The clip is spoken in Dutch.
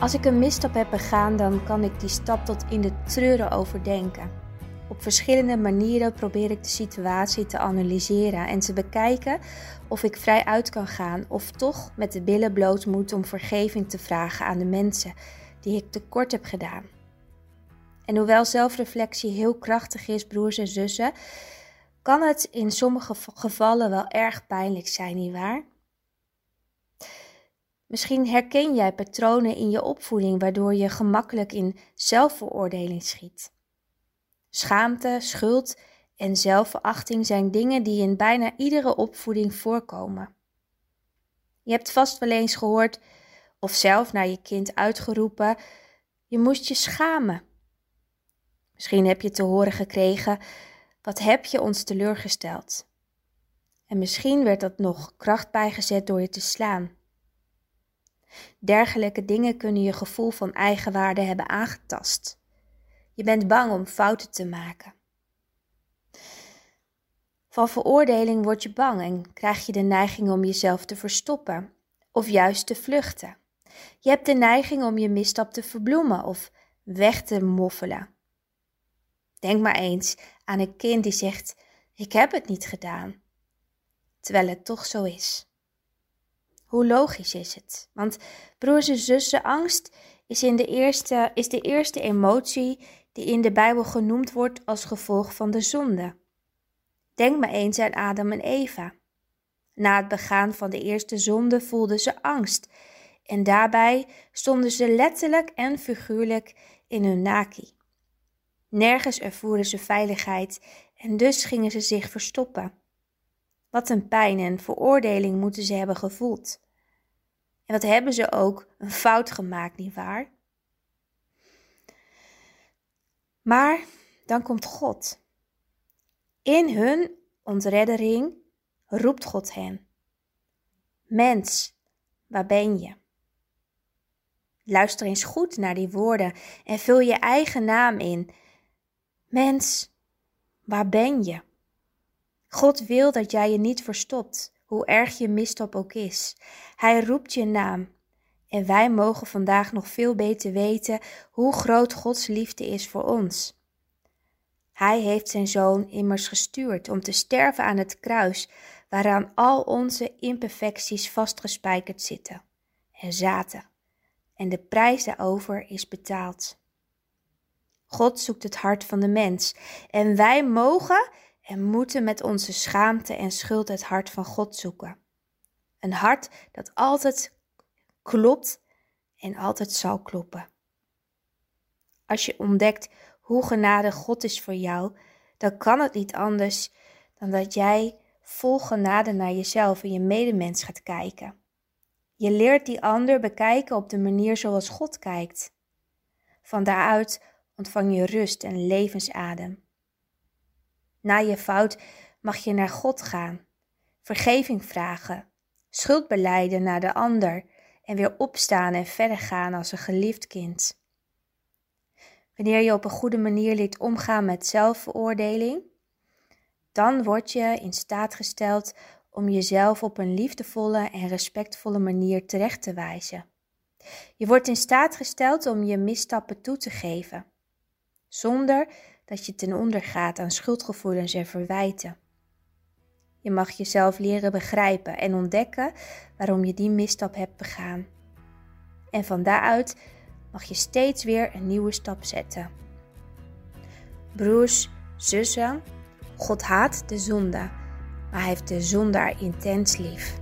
Als ik een misstap heb begaan, dan kan ik die stap tot in de treuren overdenken. Op verschillende manieren probeer ik de situatie te analyseren en te bekijken of ik vrij uit kan gaan of toch met de billen bloot moet om vergeving te vragen aan de mensen die ik tekort heb gedaan. En hoewel zelfreflectie heel krachtig is, broers en zussen, kan het in sommige gevallen wel erg pijnlijk zijn, nietwaar? Misschien herken jij patronen in je opvoeding waardoor je gemakkelijk in zelfveroordeling schiet. Schaamte, schuld en zelfverachting zijn dingen die in bijna iedere opvoeding voorkomen. Je hebt vast wel eens gehoord of zelf naar je kind uitgeroepen: je moest je schamen. Misschien heb je te horen gekregen: wat heb je ons teleurgesteld? En misschien werd dat nog kracht bijgezet door je te slaan. Dergelijke dingen kunnen je gevoel van eigenwaarde hebben aangetast. Je bent bang om fouten te maken. Van veroordeling word je bang en krijg je de neiging om jezelf te verstoppen of juist te vluchten. Je hebt de neiging om je misstap te verbloemen of weg te moffelen. Denk maar eens aan een kind die zegt: Ik heb het niet gedaan, terwijl het toch zo is. Hoe logisch is het? Want broers en zussen, angst is, in de eerste, is de eerste emotie die in de Bijbel genoemd wordt als gevolg van de zonde. Denk maar eens aan Adam en Eva. Na het begaan van de eerste zonde voelden ze angst en daarbij stonden ze letterlijk en figuurlijk in hun naki. Nergens ervoeren ze veiligheid en dus gingen ze zich verstoppen. Wat een pijn en veroordeling moeten ze hebben gevoeld. En wat hebben ze ook een fout gemaakt, nietwaar? Maar dan komt God. In hun ontreddering roept God hen. Mens, waar ben je? Luister eens goed naar die woorden en vul je eigen naam in. Mens, waar ben je? God wil dat jij je niet verstopt, hoe erg je misstap ook is. Hij roept je naam. En wij mogen vandaag nog veel beter weten hoe groot Gods liefde is voor ons. Hij heeft zijn zoon immers gestuurd om te sterven aan het kruis, waaraan al onze imperfecties vastgespijkerd zitten en zaten. En de prijs daarover is betaald. God zoekt het hart van de mens en wij mogen en moeten met onze schaamte en schuld het hart van God zoeken. Een hart dat altijd klopt en altijd zal kloppen. Als je ontdekt hoe genade God is voor jou, dan kan het niet anders dan dat jij vol genade naar jezelf en je medemens gaat kijken. Je leert die ander bekijken op de manier zoals God kijkt. Van daaruit ontvang je rust en levensadem. Na je fout mag je naar God gaan, vergeving vragen, schuld beleiden naar de ander en weer opstaan en verder gaan als een geliefd kind. Wanneer je op een goede manier leert omgaan met zelfveroordeling, dan word je in staat gesteld om jezelf op een liefdevolle en respectvolle manier terecht te wijzen. Je wordt in staat gesteld om je misstappen toe te geven, zonder dat je ten onder gaat aan schuldgevoelens en verwijten. Je mag jezelf leren begrijpen en ontdekken waarom je die misstap hebt begaan. En van daaruit mag je steeds weer een nieuwe stap zetten. Broers, zussen, God haat de zonde, maar hij heeft de zondaar intens lief.